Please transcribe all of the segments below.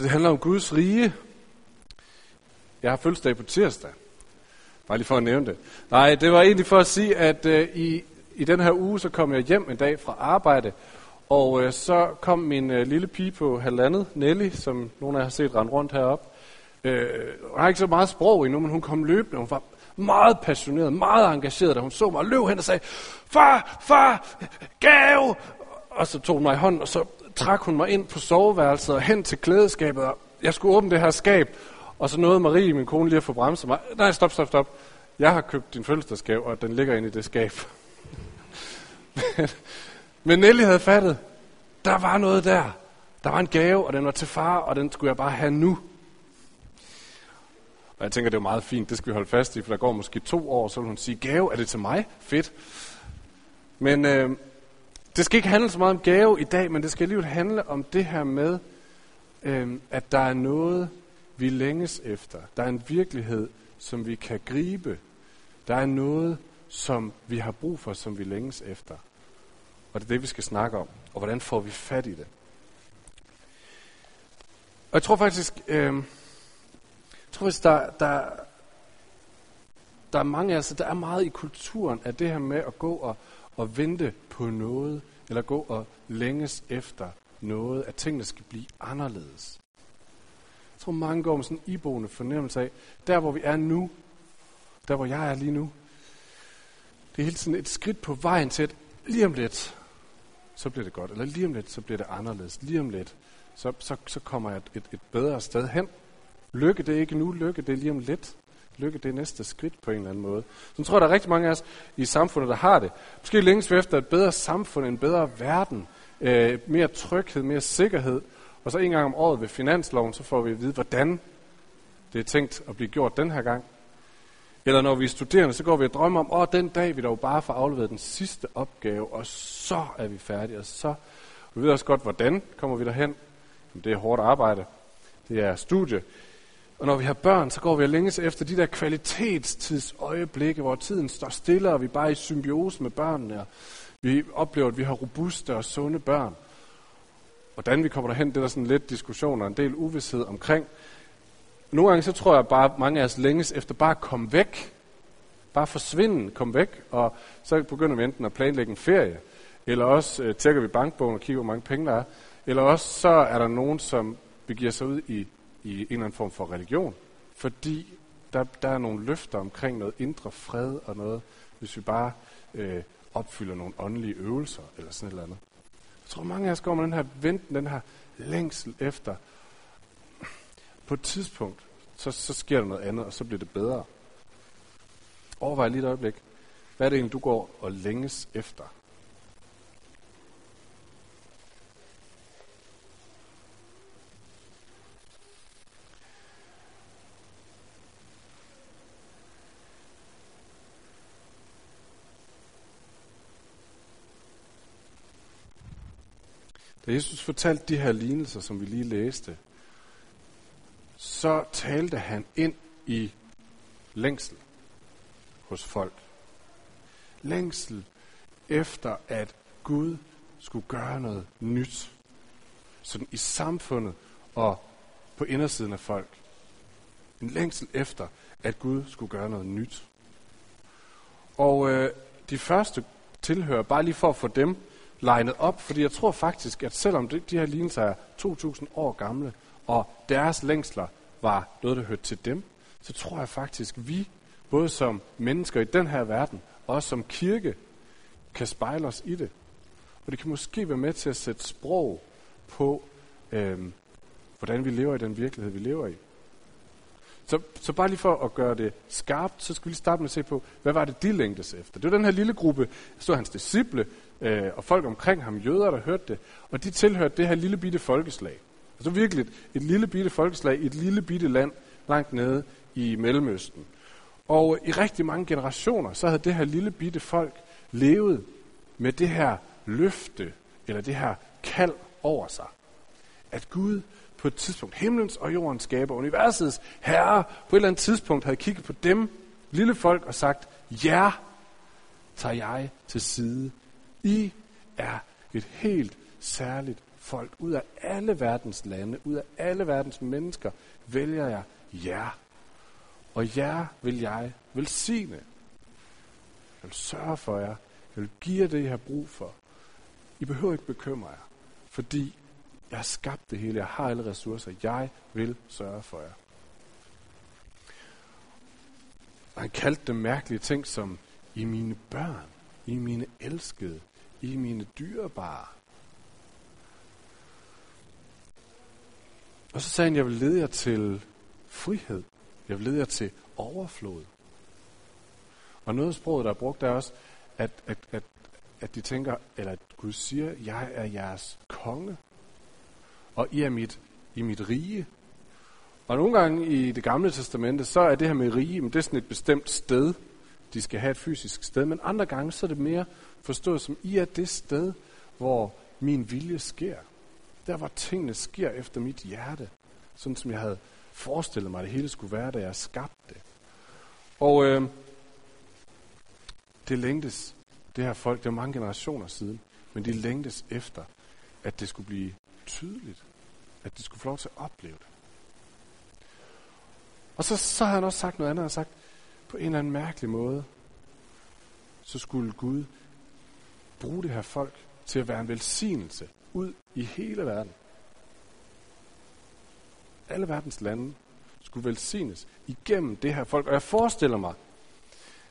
Så det handler om Guds rige. Jeg har fødselsdag på tirsdag. Bare lige for at nævne det. Nej, det var egentlig for at sige, at øh, i, i den her uge, så kom jeg hjem en dag fra arbejde, og øh, så kom min øh, lille pige på halvandet, Nelly, som nogle af jer har set rende rundt heroppe. Øh, hun har ikke så meget sprog endnu, men hun kom løbende. Hun var meget passioneret, meget engageret, da hun så mig og løb hen og sagde, far, far, gave! Og så tog hun mig i hånden, og så trak hun mig ind på soveværelset og hen til klædeskabet, og jeg skulle åbne det her skab, og så nåede Marie, min kone, lige at få bremset mig. Nej, stop, stop, stop. Jeg har købt din fødselsdagsgave, og den ligger inde i det skab. Men Nelly havde fattet, der var noget der. Der var en gave, og den var til far, og den skulle jeg bare have nu. Og jeg tænker, det er meget fint, det skal vi holde fast i, for der går måske to år, så vil hun sige, gave, er det til mig? Fedt. Men øh, det skal ikke handle så meget om gave i dag, men det skal alligevel handle om det her med, øh, at der er noget, vi længes efter. Der er en virkelighed, som vi kan gribe. Der er noget, som vi har brug for, som vi længes efter. Og det er det, vi skal snakke om. Og hvordan får vi fat i det? Og jeg tror faktisk, øh, jeg tror faktisk, der, der, der er mange altså, der er meget i kulturen af det her med at gå og, og vente på noget, eller gå og længes efter noget, at tingene skal blive anderledes. Jeg tror, mange går med sådan en iboende fornemmelse af, der hvor vi er nu, der hvor jeg er lige nu, det er helt tiden et skridt på vejen til, at lige om lidt, så bliver det godt. Eller lige om lidt, så bliver det anderledes. Lige om lidt, så, så, så kommer jeg et, et, et bedre sted hen. Lykke det er ikke nu, lykke det er lige om lidt. Lykke det er næste skridt på en eller anden måde. Så tror jeg, der er rigtig mange af os i samfundet, der har det. Måske længes vi efter et bedre samfund, en bedre verden, øh, mere tryghed, mere sikkerhed. Og så en gang om året ved finansloven, så får vi at vide, hvordan det er tænkt at blive gjort den her gang. Eller når vi er studerende, så går vi og drømmer om, åh, den dag vi dog bare får afleveret den sidste opgave, og så er vi færdige, og så... Vi ved også godt, hvordan kommer vi derhen. Det er hårdt arbejde. Det er studie. Og når vi har børn, så går vi og længes efter de der kvalitetstidsøjeblikke, hvor tiden står stille, og vi er bare i symbiose med børnene, og vi oplever, at vi har robuste og sunde børn. Hvordan vi kommer derhen, det er der sådan lidt diskussioner og en del uvidshed omkring. Nogle gange så tror jeg bare, at mange af os længes efter bare at komme væk. Bare forsvinde, komme væk, og så begynder vi enten at planlægge en ferie, eller også øh, tjekker vi bankbogen og kigger, hvor mange penge der er, eller også så er der nogen, som begiver sig ud i, i en eller anden form for religion, fordi der, der er nogle løfter omkring noget indre fred og noget, hvis vi bare øh, opfylder nogle åndelige øvelser, eller sådan et eller andet. Jeg tror, mange af os går med den her venten, den her længsel efter. På et tidspunkt, så, så sker der noget andet, og så bliver det bedre. Overvej lige et øjeblik. Hvad er det egentlig, du går og længes efter? Da Jesus fortalte de her lignelser, som vi lige læste, så talte han ind i længsel hos folk. Længsel efter, at Gud skulle gøre noget nyt. Sådan i samfundet og på indersiden af folk. En længsel efter, at Gud skulle gøre noget nyt. Og øh, de første tilhører, bare lige for at få dem legnet op, fordi jeg tror faktisk, at selvom de, de her lignelser er 2.000 år gamle, og deres længsler var noget, der hørte til dem, så tror jeg faktisk, at vi, både som mennesker i den her verden, og også som kirke, kan spejle os i det. Og det kan måske være med til at sætte sprog på, øh, hvordan vi lever i den virkelighed, vi lever i. Så, så bare lige for at gøre det skarpt, så skal vi lige starte med at se på, hvad var det, de længtes efter. Det var den her lille gruppe, så hans disciple øh, og folk omkring ham, jøder, der hørte det, og de tilhørte det her lille bitte folkeslag. Altså virkelig et, et lille bitte folkeslag i et lille bitte land langt nede i Mellemøsten. Og i rigtig mange generationer, så havde det her lille bitte folk levet med det her løfte, eller det her kald over sig. At Gud på et tidspunkt, himlens og jordens skaber, universets herre, på et eller andet tidspunkt havde kigget på dem, lille folk, og sagt, ja, tager jeg til side. I er et helt særligt folk, ud af alle verdens lande, ud af alle verdens mennesker, vælger jeg jer. Og jer vil jeg velsigne. Jeg vil sørge for jer. Jeg vil give jer det, I har brug for. I behøver ikke bekymre jer, fordi jeg har skabt det hele. Jeg har alle ressourcer. Jeg vil sørge for jer. Og han kaldte det mærkelige ting som i mine børn, i mine elskede, i mine dyrebare. Og så sagde han, jeg vil lede jer til frihed. Jeg vil lede jer til overflod. Og noget af sproget, der er brugt, er også, at, at, at, at de tænker, eller at Gud siger, jeg er jeres konge, og I er mit, i mit rige. Og nogle gange i det gamle testamente, så er det her med rige, men det er sådan et bestemt sted. De skal have et fysisk sted. Men andre gange, så er det mere forstået som, I er det sted, hvor min vilje sker. Der, hvor tingene sker efter mit hjerte. Sådan som jeg havde forestillet mig, at det hele skulle være, da jeg skabte det. Og øh, det længtes, det her folk, det var mange generationer siden, men de længtes efter, at det skulle blive tydeligt. At de skulle få lov til at opleve det. Og så, så har han også sagt noget andet. Han har sagt, på en eller anden mærkelig måde, så skulle Gud bruge det her folk til at være en velsignelse ud i hele verden. Alle verdens lande skulle velsignes igennem det her folk. Og jeg forestiller mig,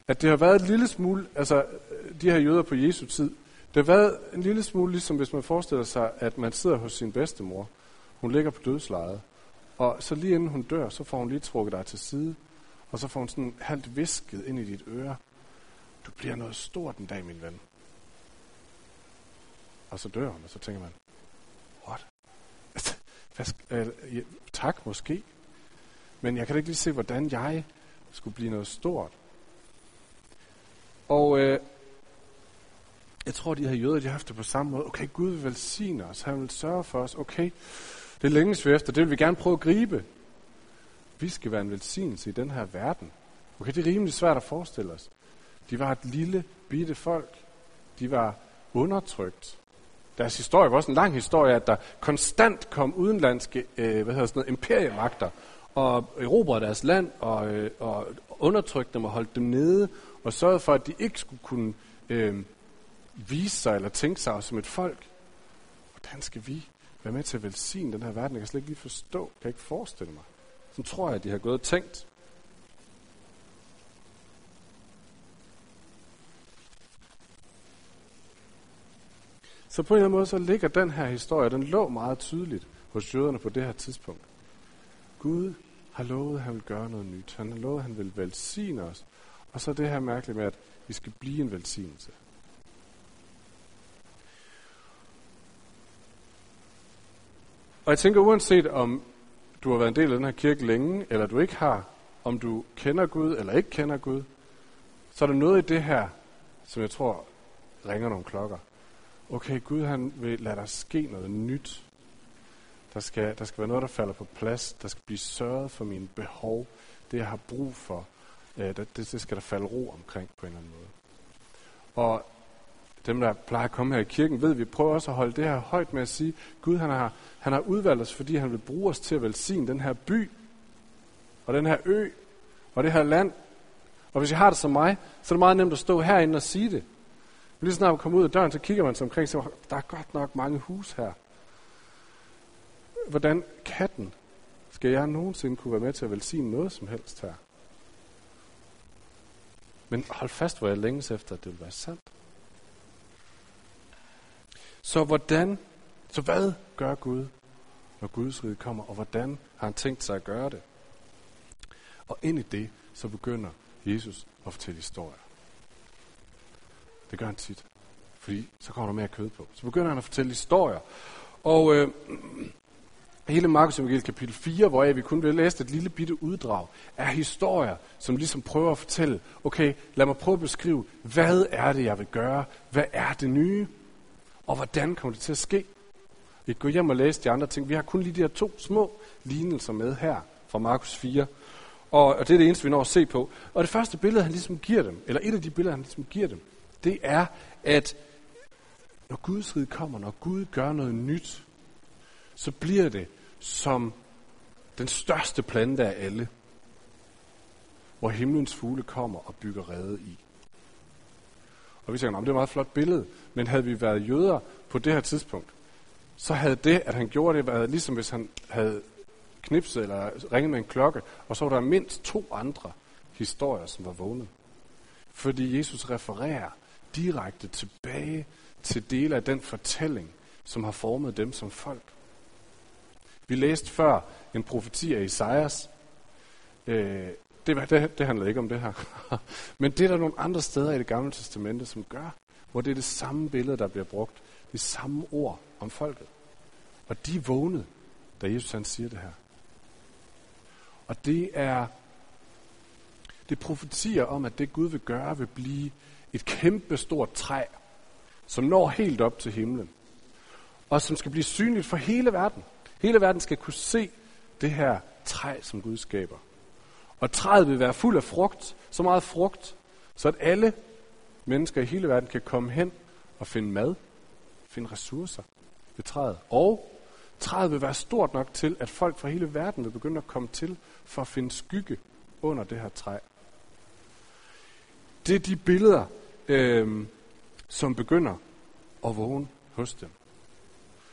at det har været en lille smule, altså de her jøder på Jesu tid, det har været en lille smule ligesom hvis man forestiller sig, at man sidder hos sin bedstemor. Hun ligger på dødslejet. Og så lige inden hun dør, så får hun lige trukket dig til side. Og så får hun sådan halvt visket ind i dit øre. Du bliver noget stort en dag, min ven. Og så dør hun, og så tænker man, what? Altså, hvad skal, øh, ja, tak måske. Men jeg kan ikke lige se, hvordan jeg skulle blive noget stort. Og øh, jeg tror, de her jøder, de har haft det på samme måde. Okay, Gud vil velsigne os. Han vil sørge for os. Okay, det længes vi efter. Det vil vi gerne prøve at gribe. Vi skal være en velsignelse i den her verden. Okay, det er rimelig svært at forestille os. De var et lille, bitte folk. De var undertrykt. Deres historie var også en lang historie, at der konstant kom udenlandske øh, hvad hedder sådan noget, imperiemagter og erobrede deres land og, øh, og undertrykte dem og holdt dem nede og sørgede for, at de ikke skulle kunne øh, vise sig eller tænke sig som et folk. Hvordan skal vi være med til at velsigne den her verden? Jeg kan slet ikke lige forstå, kan jeg ikke forestille mig. Så tror jeg, at de har gået og tænkt. Så på en eller anden måde, så ligger den her historie, den lå meget tydeligt hos jøderne på det her tidspunkt. Gud har lovet, at han vil gøre noget nyt. Han har lovet, at han vil velsigne os. Og så det her mærkeligt med, at vi skal blive en velsignelse. Og jeg tænker, uanset om du har været en del af den her kirke længe, eller du ikke har, om du kender Gud eller ikke kender Gud, så er der noget i det her, som jeg tror ringer nogle klokker. Okay, Gud han vil lade der ske noget nyt. Der skal, der skal være noget, der falder på plads. Der skal blive sørget for mine behov. Det, jeg har brug for. Øh, det, det skal der falde ro omkring på en eller anden måde. Og dem, der plejer at komme her i kirken, ved, at vi prøver også at holde det her højt med at sige, Gud han har, han har udvalgt os, fordi han vil bruge os til at velsigne den her by, og den her ø, og det her land. Og hvis jeg har det som mig, så er det meget nemt at stå herinde og sige det. Men lige snart man kommer ud af døren, så kigger man sig omkring og siger, der er godt nok mange hus her. Hvordan katten skal jeg nogensinde kunne være med til at velsigne noget som helst her? Men hold fast, hvor jeg længes efter, at det vil være sandt. Så hvordan, så hvad gør Gud, når Guds rige kommer, og hvordan har han tænkt sig at gøre det? Og ind i det, så begynder Jesus at fortælle historier. Det gør han tit, fordi så kommer der mere kød på. Så begynder han at fortælle historier. Og øh, hele Markus Evangeliet kapitel 4, hvor vi kun vil læse et lille bitte uddrag, er historier, som ligesom prøver at fortælle, okay, lad mig prøve at beskrive, hvad er det, jeg vil gøre? Hvad er det nye? Og hvordan kommer det til at ske? Vi kan gå hjem og læse de andre ting. Vi har kun lige de her to små lignelser med her fra Markus 4. Og, og det er det eneste, vi når at se på. Og det første billede, han ligesom giver dem, eller et af de billeder, han ligesom giver dem, det er, at når Guds rige kommer, når Gud gør noget nyt, så bliver det som den største plante af alle, hvor himlens fugle kommer og bygger rede i. Og vi tænker, det er et meget flot billede, men havde vi været jøder på det her tidspunkt, så havde det, at han gjorde det, været ligesom hvis han havde knipset eller ringet med en klokke, og så var der mindst to andre historier, som var vågnet. Fordi Jesus refererer direkte tilbage til dele af den fortælling, som har formet dem som folk. Vi læste før en profeti af Isaias. Øh, det, det, det handler ikke om det her. Men det er der nogle andre steder i det gamle testamente, som gør, hvor det er det samme billede, der bliver brugt. Det samme ord om folket. Og de er vågnet, da Jesus han siger det her. Og det er, det profetier om, at det Gud vil gøre, vil blive et kæmpe stort træ, som når helt op til himlen. Og som skal blive synligt for hele verden. Hele verden skal kunne se det her træ, som Gud skaber. Og træet vil være fuld af frugt, så meget frugt, så at alle mennesker i hele verden kan komme hen og finde mad, finde ressourcer ved træet. Og træet vil være stort nok til, at folk fra hele verden vil begynde at komme til for at finde skygge under det her træ. Det er de billeder, øh, som begynder at vågne hos dem.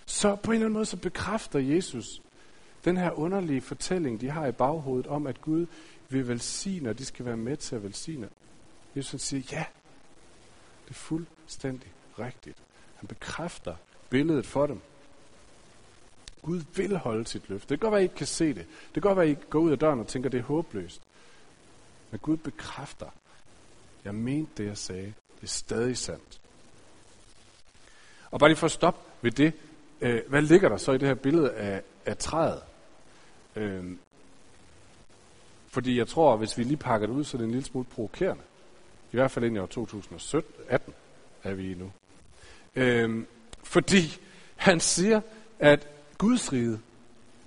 Så på en eller anden måde så bekræfter Jesus den her underlige fortælling, de har i baghovedet om, at Gud vil velsigne, og de skal være med til at velsigne. Jesus siger, ja, det er fuldstændig rigtigt. Han bekræfter billedet for dem. Gud vil holde sit løfte. Det kan godt være, at I ikke kan se det. Det kan godt være, at I går ud af døren og tænker, at det er håbløst. Men Gud bekræfter, jeg mente det, jeg sagde. Det er stadig sandt. Og bare lige for at stoppe ved det, øh, hvad ligger der så i det her billede af, af træet? Øhm, fordi jeg tror, hvis vi lige pakker det ud, så er det en lille smule provokerende. I hvert fald ind i år 2017, 18 er vi i nu. Øh, fordi han siger, at Guds rige,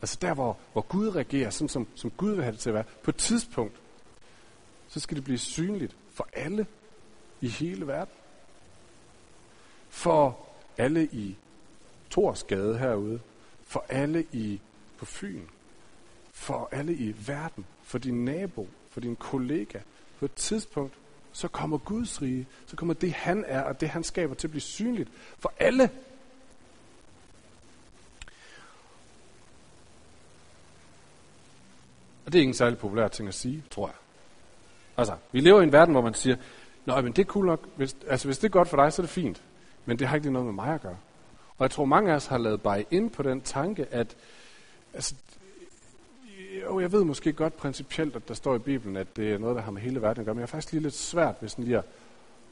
altså der, hvor, hvor Gud regerer, sådan som, som Gud vil have det til at være, på et tidspunkt, så skal det blive synligt for alle i hele verden. For alle i Torsgade herude, for alle i på Fyn, for alle i verden, for din nabo, for din kollega. På et tidspunkt, så kommer Guds rige, så kommer det, han er, og det, han skaber, til at blive synligt for alle. Og det er ikke en særlig populær ting at sige, tror jeg. Altså, vi lever i en verden, hvor man siger, Nå, men det er cool nok. Hvis, altså, hvis det er godt for dig, så er det fint. Men det har ikke noget med mig at gøre. Og jeg tror, mange af os har lavet bare ind på den tanke, at altså, jo, jeg ved måske godt principielt, at der står i Bibelen, at det er noget, der har med hele verden at gøre, men jeg er faktisk lige lidt svært ved sådan lige at,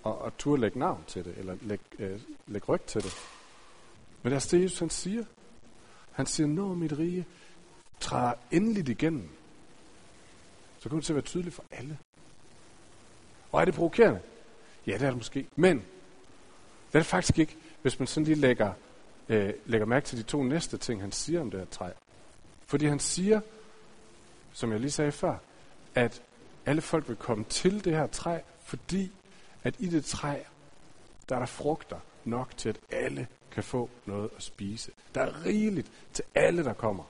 at, at turde lægge navn til det, eller lægge, øh, lægge ryg til det. Men det er det, Jesus han siger. Han siger, når mit rige træder endeligt igennem, så kommer det til at være tydeligt for alle. Og er det provokerende? Ja, det er det måske. Men det er det faktisk ikke, hvis man sådan lige lægger, øh, lægger mærke til de to næste ting, han siger om det her træ. Fordi han siger, som jeg lige sagde før, at alle folk vil komme til det her træ, fordi at i det træ, der er der frugter nok til, at alle kan få noget at spise. Der er rigeligt til alle, der kommer.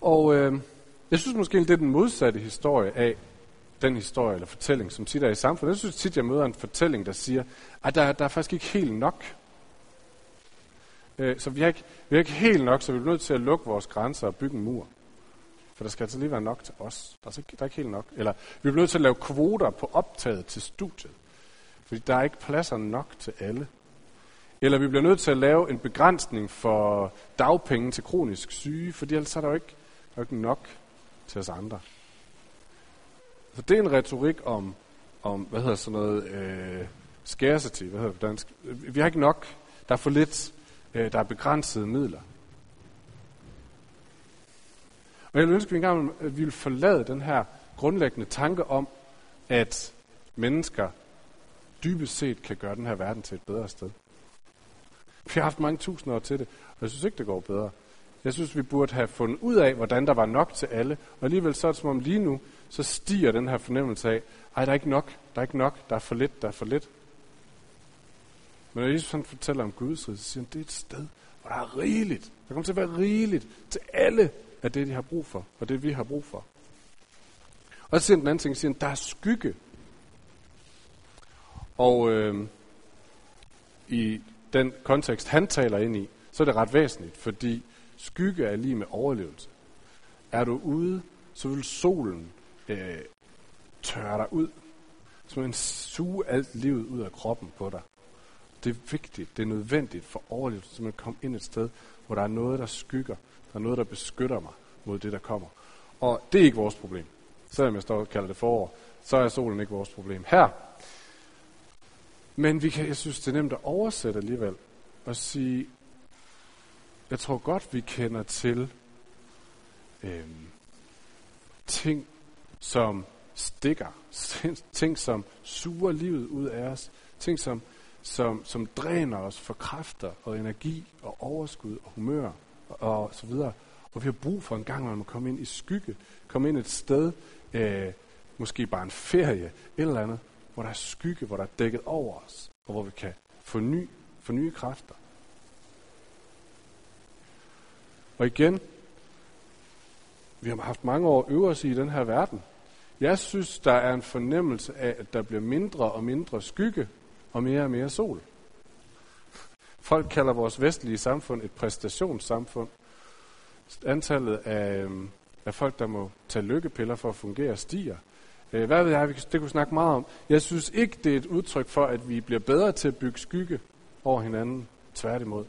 Og øh, jeg synes måske, det er den modsatte historie af den historie eller fortælling, som tit er i samfundet. Jeg synes tit, jeg møder en fortælling, der siger, at der, der er faktisk ikke helt nok. Øh, så vi har, ikke, vi har ikke helt nok, så vi er nødt til at lukke vores grænser og bygge en mur. For der skal altså lige være nok til os. Der er, ikke, der er ikke helt nok. Eller vi er nødt til at lave kvoter på optaget til studiet. Fordi der er ikke pladser nok til alle. Eller vi bliver nødt til at lave en begrænsning for dagpenge til kronisk syge, fordi ellers er der jo ikke, der er ikke nok til os andre. Så det er en retorik om, om hvad hedder sådan noget, øh, scarcity, hvad hedder det på dansk? Vi har ikke nok, der er for lidt, øh, der er begrænsede midler. Og jeg vil ønske, at vi engang at vi vil forlade den her grundlæggende tanke om, at mennesker dybest set kan gøre den her verden til et bedre sted. Vi har haft mange tusind år til det, og jeg synes ikke, det går bedre. Jeg synes, vi burde have fundet ud af, hvordan der var nok til alle. Og alligevel så er det som om lige nu, så stiger den her fornemmelse af, ej, der er ikke nok, der er ikke nok, der er for lidt, der er for lidt. Men når Jesus han fortæller om Guds rige, så siger han, det er et sted, hvor der er rigeligt. Der kommer til at være rigeligt til alle af det, de har brug for, og det vi har brug for. Og så siger han den anden ting, siger han, der er skygge. Og øh, i den kontekst, han taler ind i, så er det ret væsentligt, fordi skygge er lige med overlevelse. Er du ude, så vil solen øh, tørre dig ud. Så man suge alt livet ud af kroppen på dig. Det er vigtigt, det er nødvendigt for overlevelse, at man kommer ind et sted, hvor der er noget, der skygger. Der er noget, der beskytter mig mod det, der kommer. Og det er ikke vores problem. Selvom jeg står og kalder det forår, så er solen ikke vores problem. Her. Men vi kan, jeg synes, det er nemt at oversætte alligevel. Og sige, jeg tror godt, vi kender til øhm, ting, som stikker. Ting, som suger livet ud af os. Ting, som, som, som dræner os for kræfter og energi og overskud og humør og, og så videre. Og vi har brug for en gang, hvor man komme ind i skygge, komme ind et sted, øh, måske bare en ferie, et eller andet, hvor der er skygge, hvor der er dækket over os, og hvor vi kan forny, nye kræfter. Og igen, vi har haft mange år øvelse i den her verden. Jeg synes, der er en fornemmelse af, at der bliver mindre og mindre skygge og mere og mere sol. Folk kalder vores vestlige samfund et præstationssamfund. Antallet af, øhm, af folk, der må tage lykkepiller for at fungere, stiger. Øh, hvad ved jeg, det kunne snakke meget om. Jeg synes ikke, det er et udtryk for, at vi bliver bedre til at bygge skygge over hinanden. Tværtimod.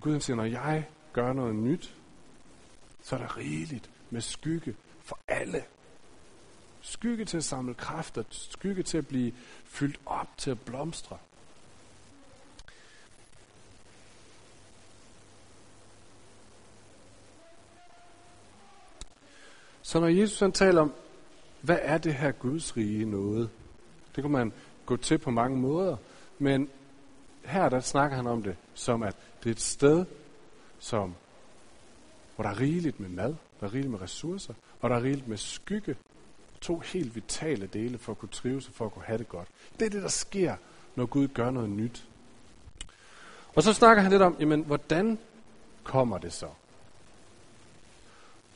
Gud siger, når jeg gør noget nyt, så er der rigeligt med skygge for alle. Skygge til at samle kræfter, skygge til at blive fyldt op, til at blomstre. Så når Jesus han taler om, hvad er det her Guds rige noget? Det kan man gå til på mange måder, men her der snakker han om det som, at det er et sted, som, hvor der er rigeligt med mad, der er rigeligt med ressourcer, og der er rigeligt med skygge. To helt vitale dele for at kunne trives og for at kunne have det godt. Det er det, der sker, når Gud gør noget nyt. Og så snakker han lidt om, jamen, hvordan kommer det så?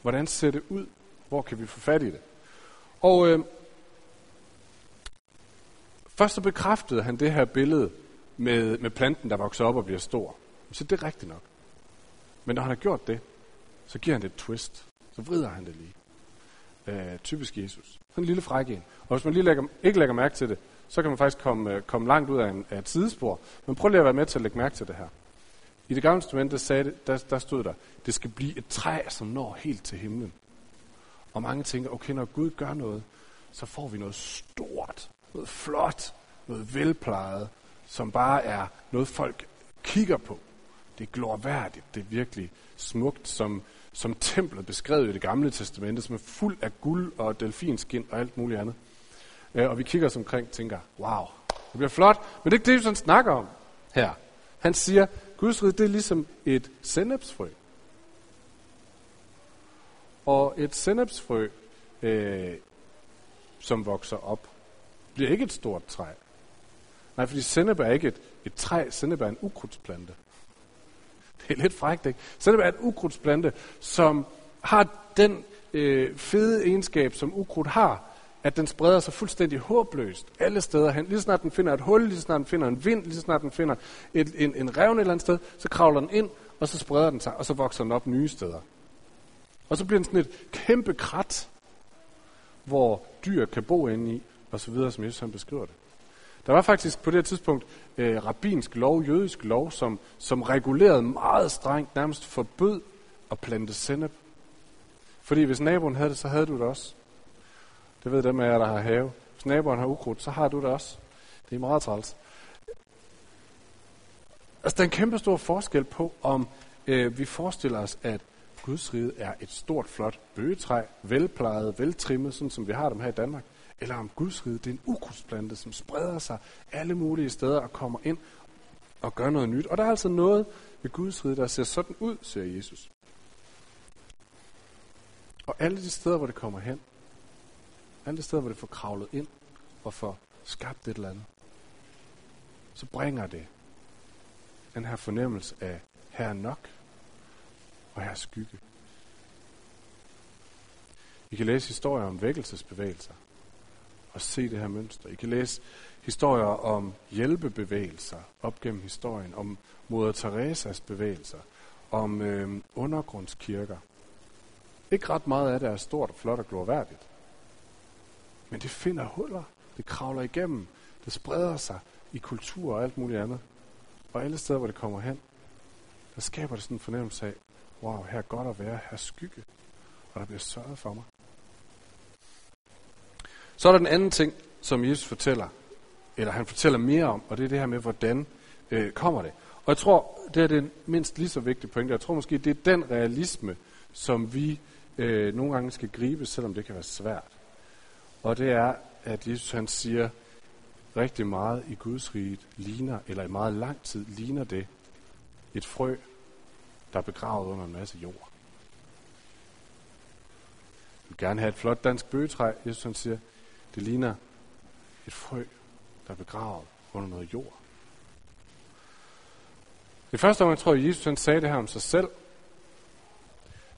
Hvordan ser det ud? Hvor kan vi få fat i det? Og øh, først så bekræftede han det her billede med, med planten, der vokser op og bliver stor. Så det er rigtigt nok. Men når han har gjort det, så giver han det et twist. Så vrider han det lige. Øh, typisk Jesus. Sådan en lille fræk en. Og hvis man lige lægger, ikke lægger mærke til det, så kan man faktisk komme, øh, komme langt ud af, en, af et sidespor. Men prøv lige at være med til at lægge mærke til det her. I det gamle testament, der, sagde det, der, der stod der, det skal blive et træ, som når helt til himlen. Og mange tænker, okay, når Gud gør noget, så får vi noget stort, noget flot, noget velplejet, som bare er noget, folk kigger på. Det er glorværdigt, det er virkelig smukt, som, som templet beskrevet i det gamle testamente, som er fuld af guld og delfinskin og alt muligt andet. Øh, og vi kigger os omkring og tænker, wow, det bliver flot, men det er ikke det, han snakker om her. Han siger, Guds rige, det er ligesom et sennepsfrø. Og et sennepsfrø, øh, som vokser op, bliver ikke et stort træ. Nej, fordi sennep er ikke et, et træ, sennep er en ukrudtsplante. Det er lidt frækt, ikke? det er en ukrudtsplante, som har den øh, fede egenskab, som ukrudt har, at den spreder sig fuldstændig håbløst alle steder hen. Lige snart den finder et hul, lige snart den finder en vind, lige snart den finder et, en, en revne et eller andet sted, så kravler den ind, og så spreder den sig, og så vokser den op nye steder. Og så bliver den sådan et kæmpe krat, hvor dyr kan bo inde i, og så videre, som Jesus han beskriver det. Der var faktisk på det tidspunkt øh, rabbinsk lov, jødisk lov, som, som regulerede meget strengt, nærmest forbød at plante sennep. Fordi hvis naboen havde det, så havde du det også. Det ved dem af jer, der har have. Hvis naboen har ukrudt, så har du det også. Det er meget træls. Altså, der er en kæmpe stor forskel på, om øh, vi forestiller os, at Guds rige er et stort, flot bøgetræ, velplejet, veltrimmet, sådan som vi har dem her i Danmark, eller om Guds rige det er en ukrudtsplante, som spreder sig alle mulige steder og kommer ind og gør noget nyt. Og der er altså noget ved Guds rige, der ser sådan ud, siger Jesus. Og alle de steder, hvor det kommer hen, alle de steder, hvor det får kravlet ind og får skabt et eller andet, så bringer det den her fornemmelse af, her er nok, og her er skygge. Vi kan læse historier om vækkelsesbevægelser at se det her mønster. I kan læse historier om hjælpebevægelser op gennem historien, om Moder Teresas bevægelser, om øh, undergrundskirker. Ikke ret meget af det er stort og flot og glorværdigt. Men det finder huller. Det kravler igennem. Det spreder sig i kultur og alt muligt andet. Og alle steder, hvor det kommer hen, der skaber det sådan en fornemmelse af, wow, her er godt at være, her er skygge, og der bliver sørget for mig. Så er der den anden ting, som Jesus fortæller, eller han fortæller mere om, og det er det her med, hvordan øh, kommer det. Og jeg tror, det er det mindst lige så vigtige pointe. Jeg tror måske, det er den realisme, som vi øh, nogle gange skal gribe, selvom det kan være svært. Og det er, at Jesus han siger, rigtig meget i Guds rige ligner, eller i meget lang tid ligner det, et frø, der er begravet under en masse jord. Jeg vil gerne have et flot dansk bøgetræ. Jesus han siger, det ligner et frø, der er begravet under noget jord. Det første gang, jeg tror, at Jesus han sagde det her om sig selv.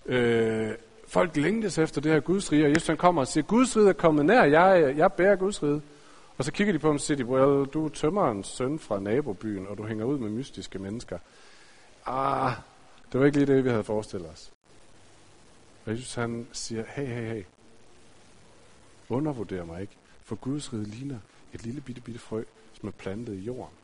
Øh, folk længtes efter det her Guds rige, og Jesus han kommer og siger, Guds rige er kommet nær, jeg, jeg bærer Guds rige. Og så kigger de på ham og siger, well, du er tømmerens søn fra nabobyen, og du hænger ud med mystiske mennesker. Ah, det var ikke lige det, vi havde forestillet os. Og Jesus han siger, hey, hey, hey, undervurder mig ikke, for Guds rige ligner et lille bitte, bitte frø, som er plantet i jorden.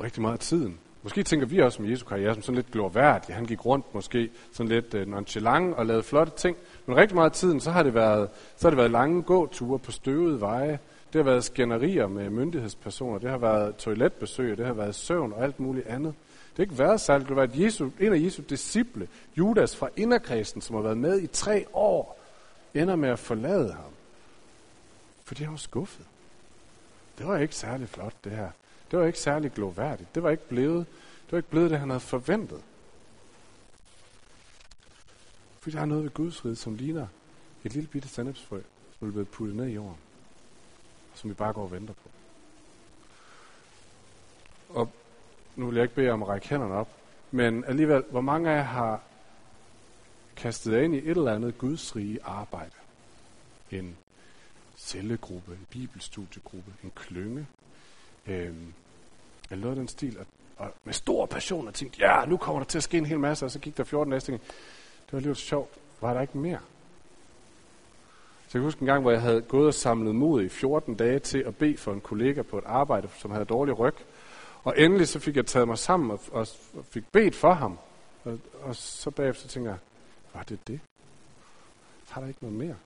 Rigtig meget af tiden. Måske tænker vi også om Jesu karriere som sådan lidt glorværdig. Han gik rundt måske sådan lidt uh, nonchalant og lavede flotte ting. Men rigtig meget af tiden, så har det været, så har det været lange gåture på støvede veje. Det har været skænderier med myndighedspersoner. Det har været toiletbesøg. Det har været søvn og alt muligt andet. Det har ikke været særligt. Det har været Jesu, en af Jesu disciple, Judas fra inderkredsen, som har været med i tre år, ender med at forlade ham. For det har skuffet. Det var ikke særlig flot, det her. Det var ikke særlig gloværdigt. Det var ikke blevet det, var ikke blevet det han havde forventet. Fordi der er noget ved Guds rige, som ligner et lille bitte sandhedsfrø, som er blevet puttet ned i jorden, som vi bare går og venter på. Og nu vil jeg ikke bede om at række hænderne op, men alligevel, hvor mange af jer har kastet ind i et eller andet gudsrige arbejde? En cellegruppe, en bibelstudiegruppe, en klynge, øh, eller noget af den stil, og, og med stor passion og tænkte, ja, nu kommer der til at ske en hel masse, og så gik der 14 dage, og tænkte, det var lidt sjovt, var der ikke mere? Så jeg kan huske en gang, hvor jeg havde gået og samlet mod i 14 dage til at bede for en kollega på et arbejde, som havde dårlig ryg. Og endelig så fik jeg taget mig sammen og, og, og fik bedt for ham. Og, og så bagefter tænker jeg, var det det? Har der ikke noget mere?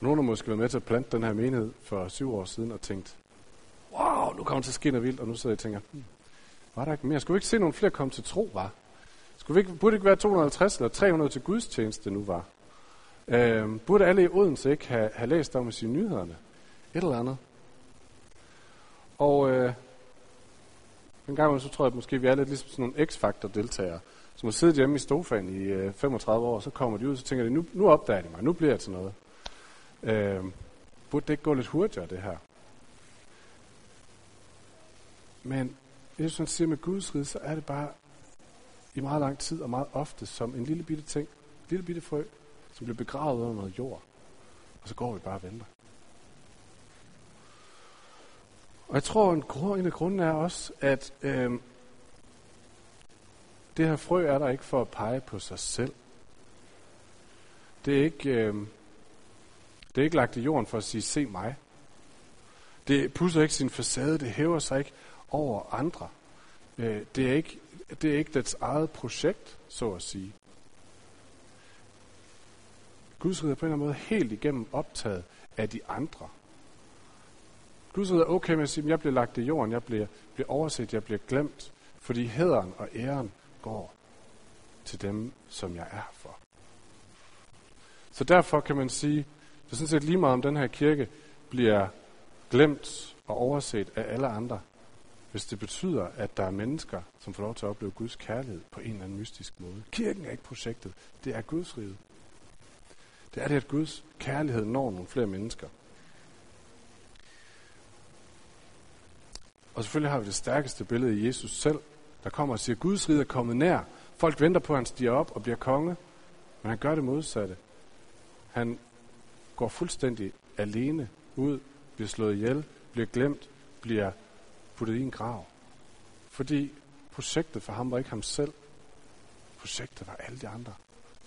Nogle har måske været med til at plante den her menighed for syv år siden og tænkt, wow, nu kommer det til at ske noget vildt, og nu sidder jeg og tænker, hmm, var der ikke mere? Skulle vi ikke se nogle flere komme til tro, var? Skulle vi ikke, burde det ikke være 250 eller 300 til gudstjeneste nu, var? Øhm, burde alle i Odense ikke have, have læst om i sine nyhederne? Et eller andet. Og øh, en gang så tror jeg, at måske vi er lidt ligesom sådan nogle X-Factor-deltagere, som har siddet hjemme i sofaen i øh, 35 år, og så kommer de ud, og så tænker de, nu, nu opdager de mig, nu bliver jeg til noget. Øh, burde det ikke gå lidt hurtigere, det her? Men Jesus han siger med Guds rige, så er det bare i meget lang tid og meget ofte som en lille bitte ting, en lille bitte frø, som bliver begravet under noget jord. Og så går vi bare og venter. Og jeg tror, en, en af grunden er også, at øh, det her frø er der ikke for at pege på sig selv. Det er ikke, øh, det er ikke lagt i jorden for at sige, se mig. Det pusser ikke sin facade, det hæver sig ikke over andre. Øh, det, er ikke, det er ikke dets eget projekt, så at sige. Guds rige er på en eller anden måde helt igennem optaget af de andre. Guds er okay med at sige, at jeg bliver lagt i jorden, jeg bliver, bliver overset, jeg bliver glemt, fordi hederen og æren går til dem, som jeg er for. Så derfor kan man sige, det er sådan set lige meget om den her kirke bliver glemt og overset af alle andre, hvis det betyder, at der er mennesker, som får lov til at opleve Guds kærlighed på en eller anden mystisk måde. Kirken er ikke projektet, det er Guds rige. Det er det, at Guds kærlighed når nogle flere mennesker. Og selvfølgelig har vi det stærkeste billede i Jesus selv, der kommer og siger, Guds rige er kommet nær. Folk venter på, at han stiger op og bliver konge, men han gør det modsatte. Han går fuldstændig alene ud, bliver slået ihjel, bliver glemt, bliver puttet i en grav. Fordi projektet for ham var ikke ham selv. Projektet var alle de andre.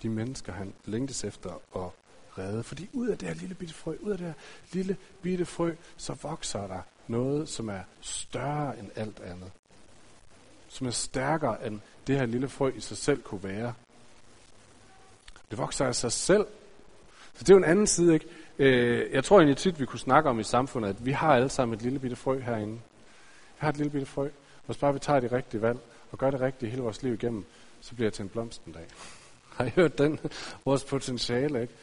De mennesker, han længtes efter at redde. Fordi ud af det her lille bitte frø, ud af det her lille bitte frø, så vokser der noget, som er større end alt andet. Som er stærkere end det her lille frø i sig selv kunne være. Det vokser af sig selv. Så det er jo en anden side, ikke? Øh, jeg tror egentlig tit, vi kunne snakke om i samfundet, at vi har alle sammen et lille bitte frø herinde. Vi har et lille bitte frø. Hvis bare vi tager det rigtige valg og gør det rigtige hele vores liv igennem, så bliver jeg til en blomst en dag. Har I hørt den? Vores potentiale, ikke?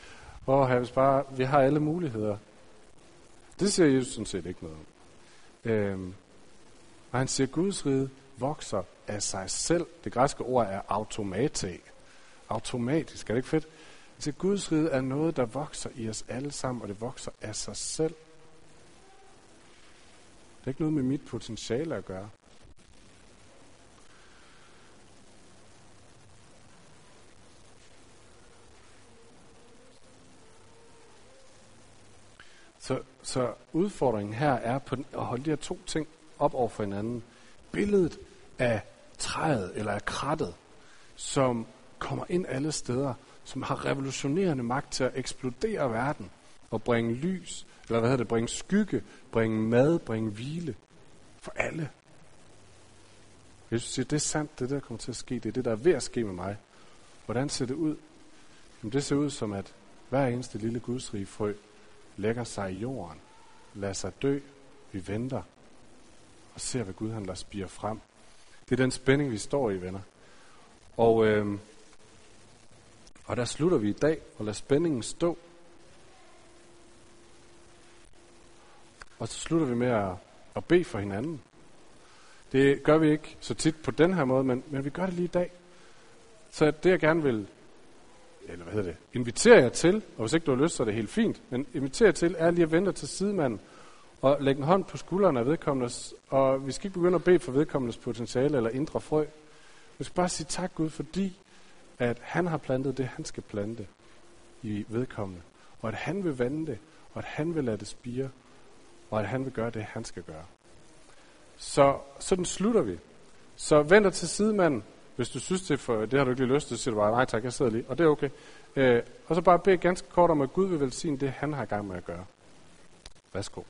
Og hvis bare, vi har alle muligheder. Det siger Jesus sådan set ikke noget om. Øhm, og han siger, at Guds rige vokser af sig selv. Det græske ord er automate. Automatisk, er det ikke fedt? Så Guds rige er noget, der vokser i os alle sammen, og det vokser af sig selv. Det er ikke noget med mit potentiale at gøre. Så, udfordringen her er på den, at holde de her to ting op over for hinanden. Billedet af træet eller af krattet, som kommer ind alle steder, som har revolutionerende magt til at eksplodere verden og bringe lys, eller hvad hedder det, bringe skygge, bringe mad, bringe hvile for alle. Jesus siger, det er sandt, det der kommer til at ske, det er det, der er ved at ske med mig. Hvordan ser det ud? Jamen, det ser ud som, at hver eneste lille gudsrige frø lægger sig i jorden, lader sig dø, vi venter og ser, hvad Gud han lader spire frem. Det er den spænding, vi står i, venner. Og, øh, og der slutter vi i dag og lader spændingen stå. Og så slutter vi med at, at bede for hinanden. Det gør vi ikke så tit på den her måde, men, men vi gør det lige i dag. Så det jeg gerne vil eller hvad hedder det, inviterer jeg til, og hvis ikke du har lyst, så er det helt fint, men inviterer til, er lige at vente til sidemanden, og lægge en hånd på skulderen af vedkommendes, og vi skal ikke begynde at bede for vedkommendes potentiale eller indre frø. Vi skal bare sige tak Gud, fordi at han har plantet det, han skal plante i vedkommende, og at han vil vande det, og at han vil lade det spire, og at han vil gøre det, han skal gøre. Så sådan slutter vi. Så venter til sidemanden, hvis du synes, det, for, det har du ikke lige lyst til, så siger du bare, nej tak, jeg sidder lige, og det er okay. Øh, og så bare bede ganske kort om, at Gud vil velsigne det, han har i gang med at gøre. Værsgo.